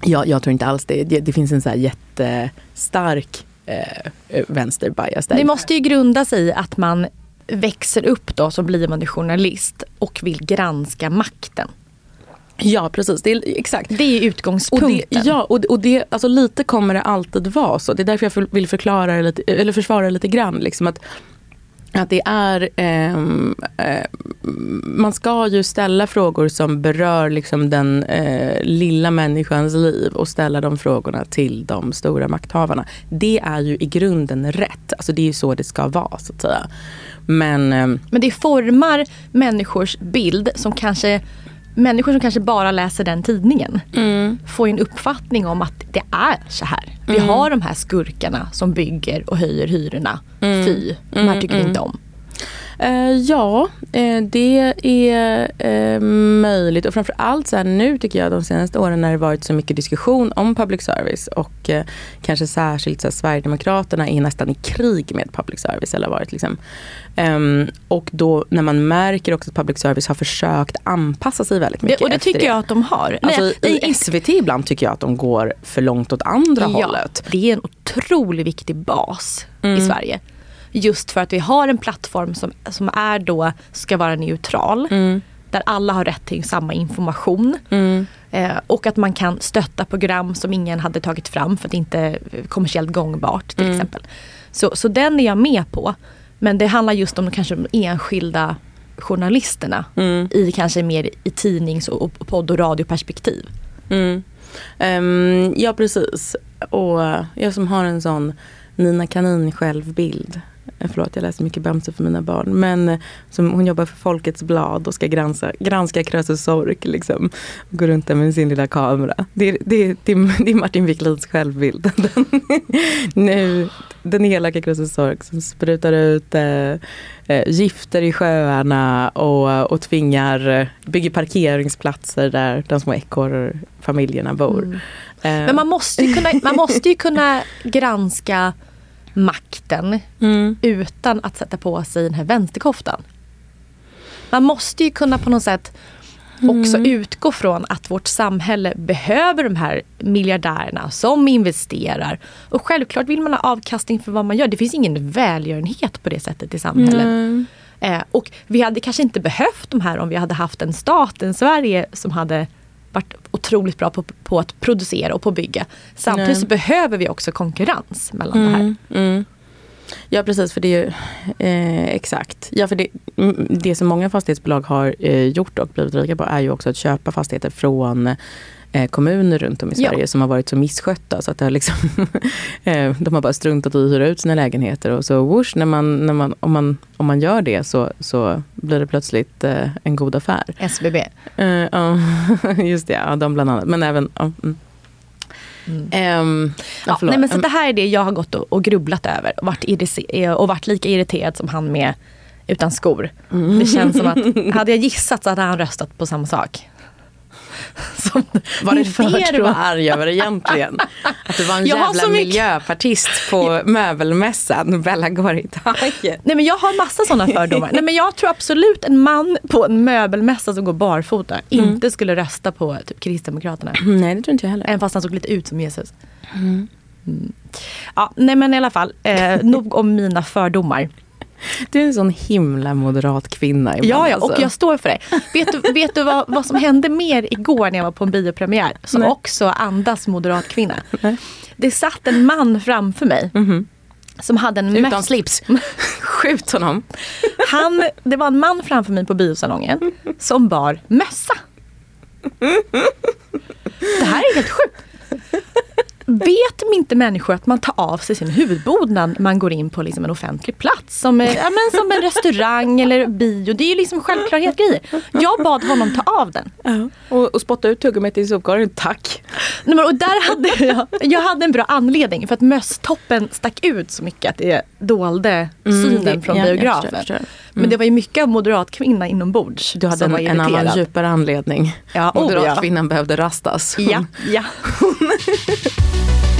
jag, jag tror inte alls det. Det, det finns en så här jättestark eh, vänsterbias där. Det måste ju grunda sig i att man växer upp då som blivande journalist och vill granska makten. Ja precis, det är, exakt. Det är utgångspunkten. Och det, ja, och, och det, alltså, lite kommer det alltid vara så. Det är därför jag vill förklara det lite, eller försvara det lite grann. Liksom, att, att det är, eh, eh, man ska ju ställa frågor som berör liksom den eh, lilla människans liv och ställa de frågorna till de stora makthavarna. Det är ju i grunden rätt. Alltså det är ju så det ska vara så att säga. Men, ehm, Men det formar människors bild som kanske Människor som kanske bara läser den tidningen Mm. får en uppfattning om att det är så här. Vi Mm. har de här skurkarna som bygger och höjer hyrorna. Fy, de här tycker vi inte om. Eh, ja, eh, det är eh, möjligt. Och framförallt så här, nu tycker jag de senaste åren när det varit så mycket diskussion om public service och kanske särskilt så här, Sverigedemokraterna är nästan i krig med public service. Eller varit, liksom. Ehm, och då när man märker också att public service har försökt anpassa sig väldigt mycket Det, och det tycker jag att de har. Alltså, Nej, I SVT ibland tycker jag att de går för långt åt andra Ja, hållet. det är en otroligt viktig bas Mm. i Sverige. Just för att vi har en plattform som, som är då, ska vara neutral. Mm. Där alla har rätt till samma information. Eh, och att man kan stötta program som ingen hade tagit fram för att det inte är kommersiellt gångbart till Mm. exempel. Så, så den är jag med på. Men det handlar just om kanske de enskilda journalisterna. Mm. I kanske mer i tidnings och, och podd och radioperspektiv. Mm. Ehm, ja precis. Och eh, jag som har en sån Nina Kanin självbild. Eh, Förlåt jag läser mycket Bamse för mina barn. Men eh, som, hon jobbar för Folkets blad och ska granska, granska Krösus Sork. Liksom. Går runt där med sin lilla kamera. Det är, det det det är Martin Wiklunds självbild. Den, nu, den elaka Krösus Sork som sprutar ut eh, eh, gifter i sjöarna och, och tvingar, bygger parkeringsplatser där de små ekorrfamiljerna bor. Mm. Eh, Men man måste ju kunna, man måste ju kunna granska makten mm, utan att sätta på sig den här vänsterkoftan. Man måste ju kunna på något sätt också Mm. utgå från att vårt samhälle behöver de här miljardärerna som investerar. Och självklart vill man ha avkastning för vad man gör. Det finns ingen välgörenhet på det sättet i samhället. nej. Eh, och vi hade kanske inte behövt de här om vi hade haft en stat, en Sverige som hade varit otroligt bra på, på att producera och på att bygga. Samtidigt så behöver vi också konkurrens mellan det här. Mm, mm. Ja precis, för det är ju eh, exakt. Ja, för det, mm, det som många fastighetsbolag har eh, gjort och blivit rika på är ju också att köpa fastigheter från kommuner runt om i Ja. Sverige som har varit så misskötta så att det har liksom, eh, de har bara struntat i att hyra ut sina lägenheter och så whoosh, när man, när man, om, man, om man gör det så, så blir det plötsligt eh, en god affär. SBB. Eh, Ja, just det, ja, de bland annat. Men även... ja, mm. Ehm, ja, Ja, nej, men så Ehm, det här är det jag har gått och, och grubblat över och varit, och varit lika irriterad som han med utan skor. Mm. Det känns som att hade jag gissat så hade han röstat på samma sak. Som, Var det det du var arg över egentligen? Att det var en Jag jävla så mycket- miljöpartist på möbelmässan, Bella taget. Nej men jag har massa sådana fördomar. Nej men jag tror absolut en man på en möbelmässa som går barfota inte skulle rösta på typ Kristdemokraterna. Nej, det tror inte jag heller. Även fast han såg lite ut som Jesus. Mm. Ja, nej men i alla fall, eh, nog om mina fördomar. Du är en sån himla moderat kvinna ibland. Ja, ja, alltså. och jag står för det. Vet du, vet du vad, vad som hände mer igår när jag var på en biopremiär? Som Nej. också andas moderat kvinna. Nej. Det satt en man framför mig. Som hade en Utan möss- slips. Skjut honom. Han, det var en man framför mig på biosalongen som bar mössa. Det här är helt sjukt. Vet inte människor att man tar av sig sin huvudbonad när man går in på liksom en offentlig plats? Som, eh, ja, men som en restaurang eller bio. Det är ju liksom självklarhet grejer. Jag bad honom ta av den. Och, och spotta ut tuggummit i sopkorgen, tack. Nej, men, och där hade jag, jag hade en bra anledning för att mösstoppen stack ut så mycket att det dolde synen det- från ja, biografen. Men det var ju mycket av moderatkvinna inombords Du hade en, en annan djupare anledning. Ja, oh, Moderatkvinnan behövde rastas. Ja, ja.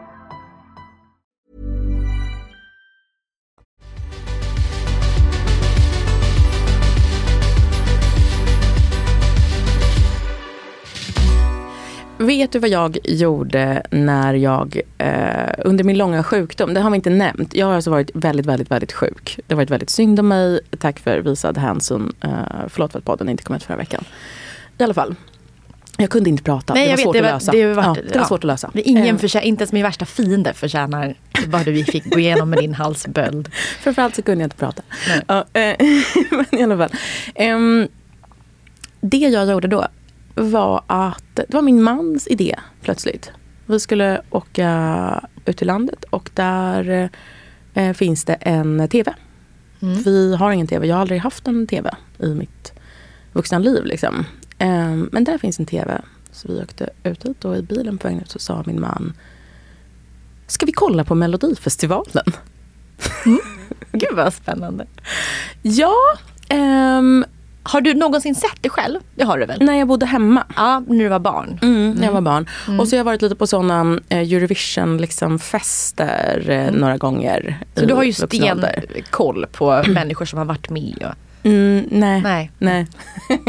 Vet du vad jag gjorde när jag, eh, under min långa sjukdom, det har vi inte nämnt. Jag har alltså varit väldigt, väldigt, väldigt sjuk. Det har varit väldigt synd om mig. Tack för visad hänsyn. Eh, förlåt för att podden inte kom ut förra veckan. I alla fall. Jag kunde inte prata. Nej, det var vet, svårt det var- att lösa. det var- ja, det var ja. svårt att lösa. Ingen Eh, förtjä- inte ens min värsta fiende förtjänar vad du fick gå igenom med din halsböld. Framförallt så kunde jag inte prata. Nej. Ja, eh, men i alla fall. Ehm, det jag gjorde då var att det var min mans idé plötsligt. Vi skulle åka ut i landet och där eh, finns det en TV. Vi har ingen TV. Jag har aldrig haft en TV i mitt vuxna liv. Liksom. Ehm, men där finns en TV. Så vi åkte ut dit och i bilen på vägen ut så sa min man Ska vi kolla på Melodifestivalen? Gud vad spännande. Ja, ehm, Har du någonsin sett det själv? Det har du väl? när jag bodde hemma. Ja, när du var barn. Mm, när jag var barn. Och så har jag varit lite på sådana eh, Eurovision liksom, fester eh, några gånger. Så du har ju stenkoll på människor som har varit med. Och... Mm, nej. Nej. Nej.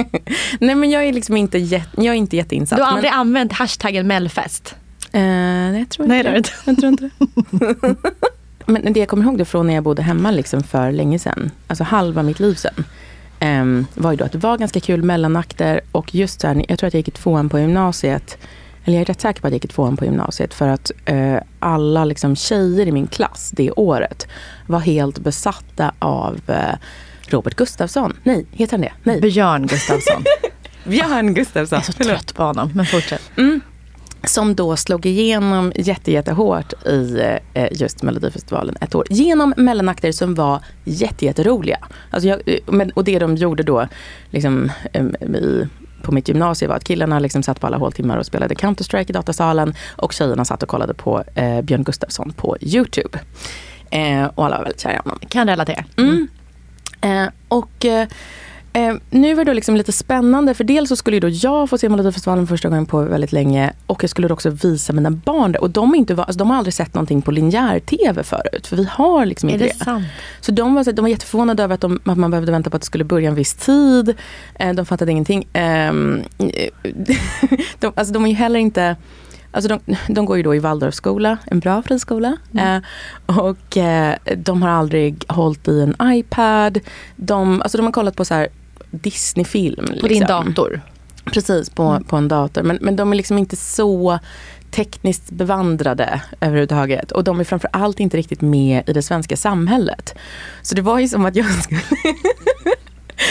nej men jag är liksom inte, jätte, jag är inte jätteinsatt. Du har aldrig men, använt hashtaggen Mellfest? eh, nej, jag tror inte Nej, det. Jag tror inte det. men det jag kommer ihåg det från när jag bodde hemma liksom för länge sedan. Alltså halva mitt liv sedan. Um, var ju då att det var ganska kul mellanakter och just här, jag tror att jag gick i tvåan på gymnasiet. Eller jag är rätt säker på att jag gick i tvåan på gymnasiet för att eh, alla liksom tjejer i min klass det året var helt besatta av eh, Robert Gustafsson. Nej, heter han det? Nej, Björn Gustafsson. Björn Gustafsson. Jag är så trött på honom, men fortsätt. Som då slog igenom jätte, jättehårt i eh, just Melodifestivalen ett år. Genom mellanakter som var jätte, jätteroliga. Alltså jag, eh, men, och det de gjorde då liksom, eh, i, på mitt gymnasium var att killarna liksom satt på alla håltimmar och spelade Counter-Strike i datasalen. Och tjejerna satt och kollade på eh, Björn Gustafsson på YouTube. Eh, och alla var väldigt kära i honom. Kan relatera. Eh, och eh, eh, nu var det liksom lite spännande för dels så skulle ju då jag få se Melodifestivalen första gången på väldigt länge och jag skulle också visa mina barn det. Och de, inte, va- alltså, de har aldrig sett någonting på linjär-tv förut för vi har liksom Är inte det sant? Så de var, de var jätteförvånade över att, de, att man behövde vänta på att det skulle börja en viss tid. Eh, de fattade ingenting. Ehm, de, alltså de är ju heller inte Alltså de, de går ju då i Waldorfskola, en bra friskola. Eh, och eh, de har aldrig hållit i en iPad. De, alltså de har kollat på så här Disney-film. På din dator? Precis, på, på en dator. Men, men de är liksom inte så tekniskt bevandrade överhuvudtaget. Och de är framförallt inte riktigt med i det svenska samhället. Så det var ju som att jag skulle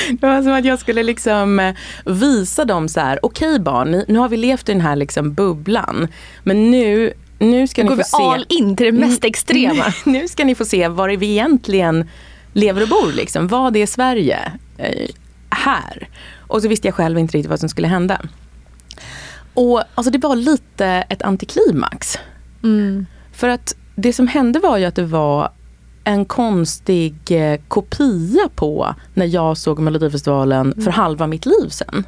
Det var som att jag skulle liksom eh, visa dem så här, okej barn, ni, nu har vi levt i den här liksom bubblan. Men nu, nu ska Nu ni går få vi se. all in till det mest extrema. nu ska ni få se var vi egentligen lever och bor. Liksom. Vad är Sverige eh, här? Och så visste jag själv inte riktigt vad som skulle hända. Och alltså det var lite ett antiklimax. Mm. För att det som hände var ju att det var en konstig eh, kopia på när jag såg Melodifestivalen för halva mitt liv sen.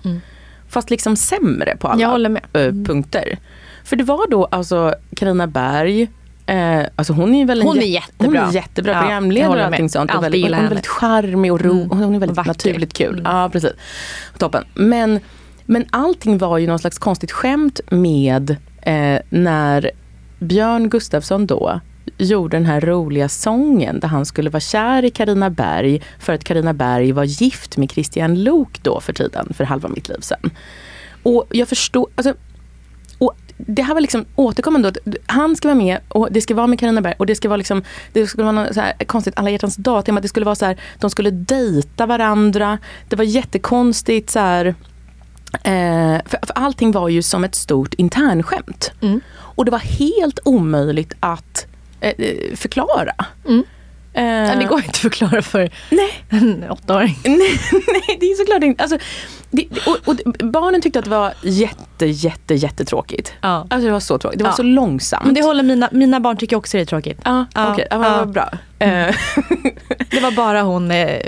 Fast liksom sämre på alla eh, punkter. För det var då alltså Carina Berg, eh, alltså hon är väl Hon är jät- jättebra. Hon är jättebra Ja, programledare och allting sånt. Och väldigt, hon är väldigt charmig och ro, Mm. hon är väldigt vacker. naturligt kul. Mm. Ja, precis. Toppen. Men, men allting var ju någon slags konstigt skämt med eh, när Björn Gustafsson då gjorde den här roliga sången där han skulle vara kär i Karina Berg för att Karina Berg var gift med Christian Lok då för tiden, för halva mitt liv sen. Och jag förstår, alltså, det här var liksom återkommande. Han ska vara med och det ska vara med Carina Berg och det ska vara liksom, det skulle vara något så här konstigt alla hjärtans dag tema. Det skulle vara så här, de skulle dejta varandra. Det var jättekonstigt så här. Eh, för, för allting var ju som ett stort internskämt. Och det var helt omöjligt att eh, förklara. Mm. Men det går inte att förklara för Nej. en åttaåring. Nej, nej, det är såklart inte. Alltså, det, och, och barnen tyckte att det var jätte, jätte, jättetråkigt. Ja. Alltså det var så tråkigt. Det var Ja. så långsamt. Men det håller mina, mina barn tycker också det är tråkigt. Ja, Ja, okej. Ja, ja. bra. Eh, Det var bara hon eh,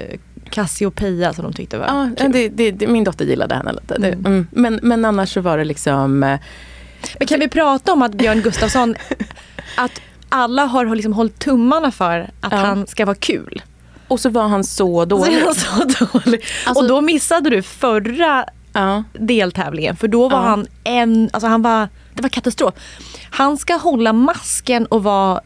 Cassiopeia som de tyckte var ja, kul. det, det, det, min dotter gillade henne lite. Mm. mm. Men, men annars så var det liksom... eh, Men kan vi prata om att Björn Gustafsson, att alla har liksom hållit tummarna för att Ja. han ska vara kul. Och så var han så Så dålig. är han så dålig. Alltså- och då missade du förra Ja. deltävlingen för då var Ja. han en, alltså han var, det var katastrof. Han ska hålla masken och vara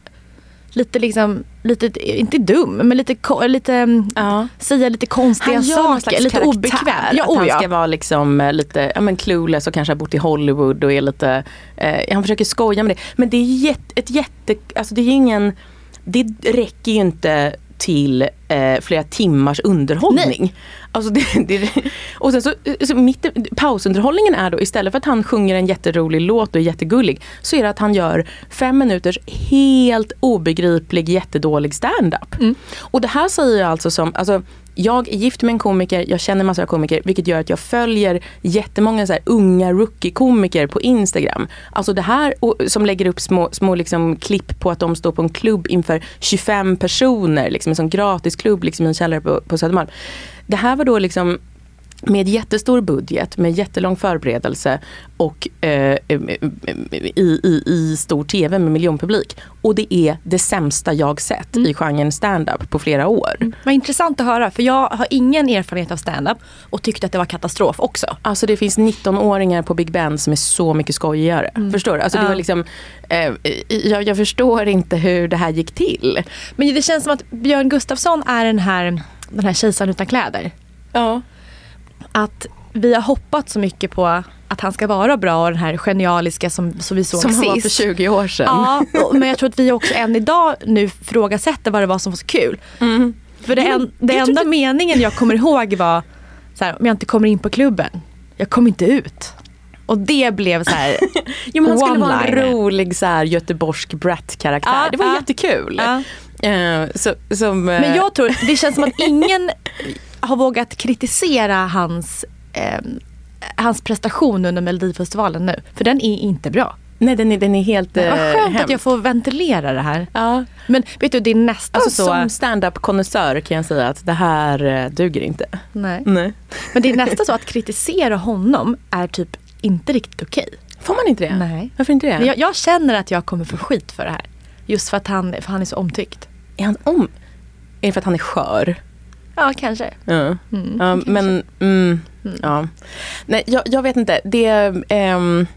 lite liksom, lite, inte dum, men lite, lite mm, Ja. säga lite konstiga Han gör saker, lite obekväm. Ja, att oh, han ja. ska vara liksom eh, lite ja, men clueless och kanske har bott i Hollywood och är lite... Eh, han försöker skoja med det. Men det är jätte, ett jätte... Alltså det är ingen... Det räcker ju inte till eh, flera timmars underhållning. Alltså det, det, och sen så, så mitt, pausunderhållningen är då istället för att han sjunger en jätterolig låt och är jättegullig så är det att han gör fem minuters helt obegriplig jättedålig stand-up. Och det här säger jag alltså som, alltså, jag är gift med en komiker, jag känner massor av komiker vilket gör att jag följer jättemånga så här unga rookie-komiker på Instagram. Alltså det här och, som lägger upp små, små liksom, klipp på att de står på en klubb inför 25 personer, liksom en sån gratisklubb liksom, i en källare på, på Södermalm. Det här var då liksom med jättestor budget, med jättelång förberedelse och eh, i, i, i stor tv med miljonpublik. Och det är det sämsta jag sett i genren stand-up på flera år. Vad intressant att höra för jag har ingen erfarenhet av stand-up och tyckte att det var katastrof också. Alltså det finns 19-åringar på Big Ben som är så mycket skojigare. Förstår du? Alltså det var liksom, eh, jag, jag förstår inte hur det här gick till. Men det känns som att Björn Gustafsson är den här, den här kejsaren utan kläder. Ja. Att vi har hoppat så mycket på att han ska vara bra och den här genialiska som, som vi såg Som han sist. var för 20 år sedan. Ja, och- men jag tror att vi också än idag nu frågasätter vad det var som var så kul. För det, en, det enda inte- meningen jag kommer ihåg var så här, om jag inte kommer in på klubben, jag kommer inte ut. Och det blev så här, Jo, men han skulle vara en rolig så här, göteborgsk brat-karaktär. Ja, det var ja. jättekul. Ja. Så, som, eh, Men jag tror, det känns som att ingen har vågat kritisera hans, eh, hans prestation under Melodifestivalen nu. För den är inte bra. Nej, den är, den är helt Vad eh, skönt att hemsk. jag får ventilera det här. Ja. Men vet du, det är nästan Alltså, så... Som stand-up-konnässör kan jag säga att det här eh, duger inte. Nej. Nej. Men det är nästan så att kritisera honom är typ inte riktigt okej. Får man inte det? Nej. Varför inte det? Jag, jag känner att jag kommer få skit för det här. Just för att han, för han är så omtyckt. Är han om? Är det för att han är skör? Ja, kanske. Ja. ja men, mm, ja. Nej, jag, jag vet inte. Det, ehm,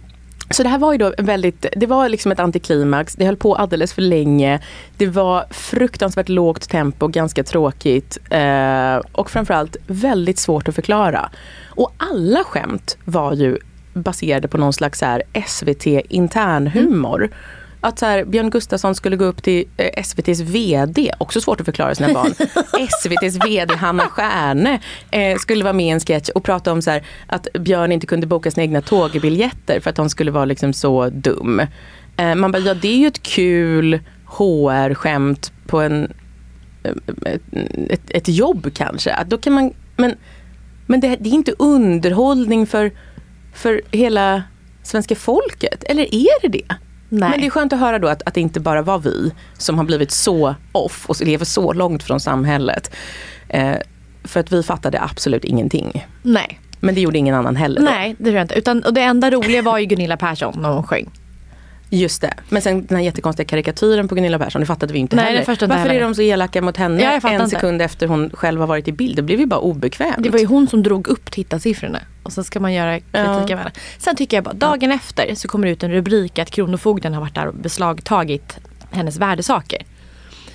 så det här var ju då väldigt, det var liksom ett antiklimax. Det höll på alldeles för länge. Det var fruktansvärt lågt tempo, ganska tråkigt. Eh, och framförallt väldigt svårt att förklara. Och alla skämt var ju baserade på någon slags så SVT internhumor. Att så här, Björn Gustafsson skulle gå upp till eh, SVTs VD, också svårt att förklara sina barn. SVTs VD Hanna Stjärne eh, skulle vara med i en sketch och prata om så här, att Björn inte kunde boka sina egna tågbiljetter för att hon skulle vara liksom så dum. Eh, man bara, ja det är ju ett kul HR-skämt på en, eh, ett, ett, ett jobb kanske. Att då kan man, men men det, det är inte underhållning för, för hela svenska folket. Eller är det det? Nej. Men det är skönt att höra då att, att det inte bara var vi som har blivit så off och lever så långt från samhället. Eh, för att vi fattade absolut ingenting. Nej. Men det gjorde ingen annan heller. då. Nej, det tror jag inte. Utan, och det enda roliga var ju Gunilla Persson när hon sjöng. Just det. Men sen den här jättekonstiga karikatyren på Gunilla Persson, det fattade vi inte Nej, heller. inte Varför heller. är de så elaka mot henne Ja, en inte. sekund efter hon själv har varit i bild? Det blev ju bara obekvämt. Det var ju hon som drog upp tittarsiffrorna. Och så ska man göra kritik av henne. Sen tycker jag bara, dagen efter så kommer det ut en rubrik att Kronofogden har varit där och beslagtagit hennes värdesaker.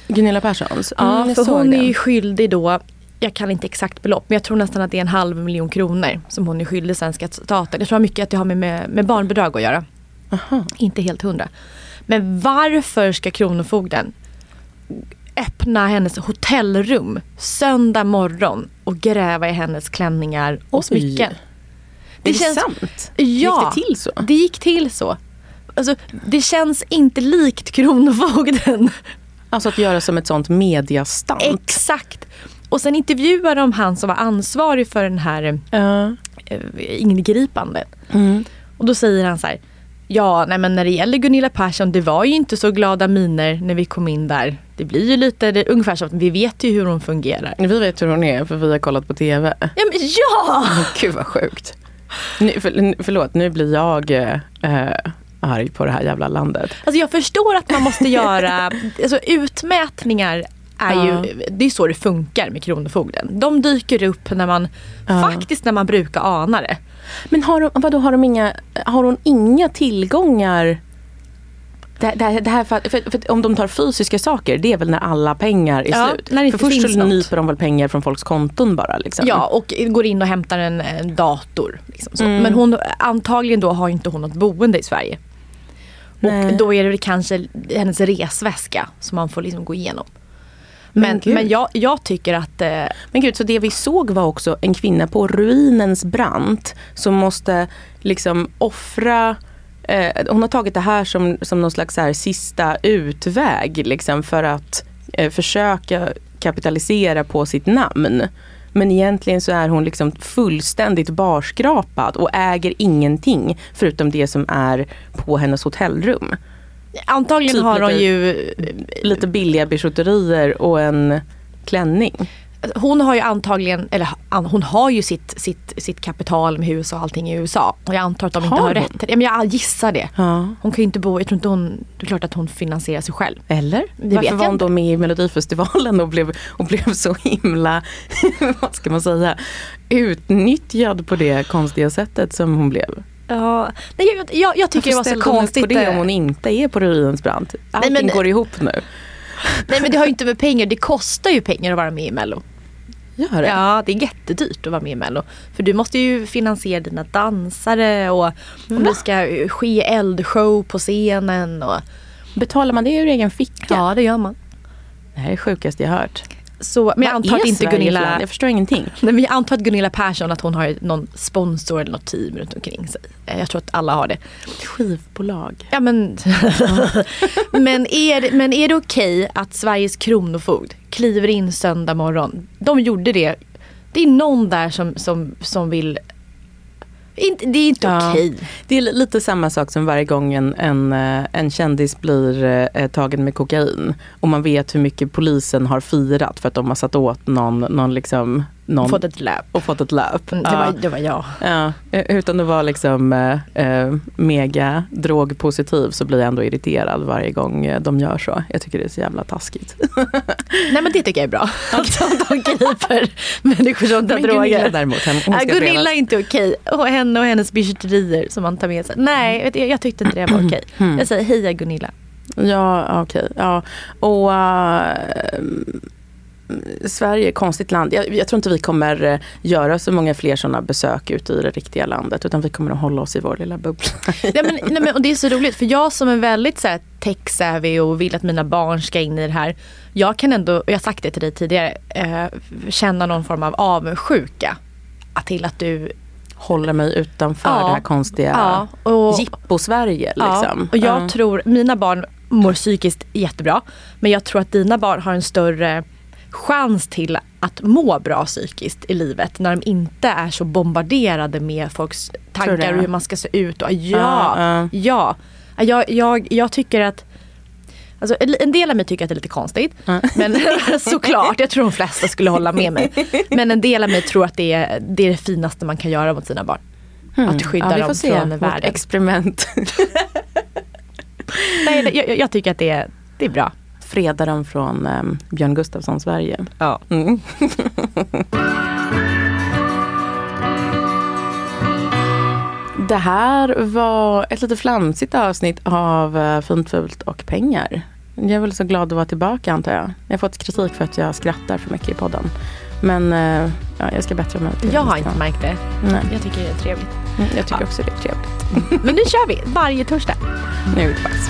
Gunilla Perssons? Ja, Mm, för hon är den. ju skyldig då, jag kan inte exakt belopp, men jag tror nästan att det är en halv miljon kronor som hon är skyldig svenska staten. Jag tror mycket att det har med, med, med barnbidrag att göra. Inte helt hundra. Men varför ska Kronofogden öppna hennes hotellrum söndag morgon och gräva i hennes klänningar och Oj. smycken? Är det sant? Ja, Gick det till så? Det gick till så. Alltså, det känns inte likt Kronofogden. Alltså att göra som ett sånt mediastant. Exakt. Och sen intervjuar de han som var ansvarig för den här Ja. eh, ingripandet. Mm. Och då säger han så här. Ja, nej men när det gäller Gunilla Persson, det var ju inte så glada miner när vi kom in där. Det blir ju lite, det, ungefär som att vi vet ju hur hon fungerar. Vi vet hur hon är för vi har kollat på TV. Ja, men ja! Gud vad sjukt. Nu, för, förlåt, nu blir jag eh, arg på det här jävla landet. Alltså jag förstår att man måste göra, alltså utmätningar är Ja. ju, det är så det funkar med Kronofogden. De dyker upp när man, faktiskt när man brukar ana det. Men har, de, vadå, har, de inga, har hon inga tillgångar? Det, det, det här för, för, för om de tar fysiska saker, det är väl när alla pengar är Ja, slut? när det för först finns så nyper de väl pengar från folks konton bara? Liksom. Ja, och går in och hämtar en, en dator. Liksom. Mm. Men hon, antagligen då har inte hon något boende i Sverige. Nej. Och då är det kanske hennes resväska som man får liksom gå igenom. Men, gud. men jag, jag tycker att eh, Men gud, så det vi såg var också en kvinna på ruinens brant som måste liksom offra eh, hon har tagit det här som, som någon slags här sista utväg liksom, för att eh, försöka kapitalisera på sitt namn. Men egentligen så är hon liksom fullständigt barskrapad och äger ingenting förutom det som är på hennes hotellrum. Antagligen Typ har hon lite- ju Lite billiga bijouterier och en klänning. hon har ju antagligen, eller hon har ju sitt, sitt, sitt kapital med hus och allting i USA. Och jag antar att de inte Har har, hon? rätt det. Men jag gissar det. Ja. Hon kan ju inte bo, jag tror inte hon, det är klart att hon finansierar sig själv. Eller? Det Varför var hon inte. då med i Melodifestivalen och blev, och blev så himla, vad ska man säga, utnyttjad på det konstiga sättet som hon blev? Ja, nej, jag, jag, jag tycker Varför det var så ställde hon upp konstigt. på det eh, om hon inte är på ruinens brant? Allting men- går ihop nu. Nej men det har ju inte med pengar, det kostar ju pengar att vara med i Mello. Gör det? Ja, det är jättedyrt att vara med i Mello. För du måste ju finansiera dina dansare och om det ska ske eldshow på scenen. Och, Betalar man det ur egen ficka? ja, det gör man. Det här är det sjukaste jag hört. Så, men jag antar inte Sverige Gunilla... Jag förstår ingenting. Nej, men jag antar att Gunilla Persson att hon har någon sponsor eller något team runt omkring sig. Eh, Jag tror att alla har det. Skivbolag. Ja, men men är det, men är det okej att Sveriges kronofogd kliver in söndag morgon? De gjorde det. Det är någon där som, som, som vill... Inte, det är inte Ja. okej. Det är li- lite samma sak som varje gång en, en, eh, en kändis blir eh, tagen med kokain. Och man vet hur mycket polisen har firat för att de har satt åt någon, någon liksom... Någon, Fått ett löp. och fått ett löp. Mm, Det, Ja. var, det var jag. Ja, eh, utan att vara liksom eh, eh, mega drogpositiv så blir jag ändå irriterad varje gång eh, de gör så. Jag tycker det är så jävla taskigt. Nej men det tycker jag är bra. Att de griper människor som tar Men Gunilla droger. däremot, hon, ska Gunilla är inte okej. Och henne och hennes bijouterier som man tar med sig. Nej, vet du, jag tyckte inte det var okej. Mm. Jag säger heja Gunilla. Ja, okej. Ja. Och eh, Sverige är ett konstigt land. Jag, jag tror inte vi kommer eh, göra så många fler sådana besök ute i det riktiga landet. Utan vi kommer att hålla oss i vår lilla bubbla. Nej, men, nej, men, och det är så roligt för jag som är väldigt så här, tech-savvy och vill att mina barn ska in i det här. Jag kan ändå, och jag har sagt det till dig tidigare, eh, känna någon form av avundsjuka. Till att du Håller mig utanför Ja. det här konstiga Ja, och- jippo-Sverige. Liksom. Ja, och jag Ja. tror, mina barn mår psykiskt jättebra. Men jag tror att dina barn har en större chans till att må bra psykiskt i livet när de inte är så bombarderade med folks tankar och hur man ska se ut. Och, ja, Ja, ja. ja. Jag, jag, jag tycker att Alltså, en del av mig tycker att det är lite konstigt. Men såklart, jag tror de flesta skulle hålla med mig. Men en del av mig tror att det är det, är det finaste man kan göra mot sina barn. Hmm. Att skydda ja, dem se. från Vårt världen. experiment. Nej, jag, jag tycker att det är, det är bra. Freda dem från um, Björn Gustafsson Sverige. Ja. Mm. Det här var ett lite flamsigt avsnitt av uh, Fint, fult och pengar. Jag är väl så glad att vara tillbaka antar jag. Jag har fått kritik för att jag skrattar för mycket i podden. Men uh, ja, jag ska bättra mig. Jag har inte märkt det. Nej. Jag tycker det är trevligt. Mm, Jag tycker också det är trevligt. Men nu kör vi, varje torsdag. Nu är det dags.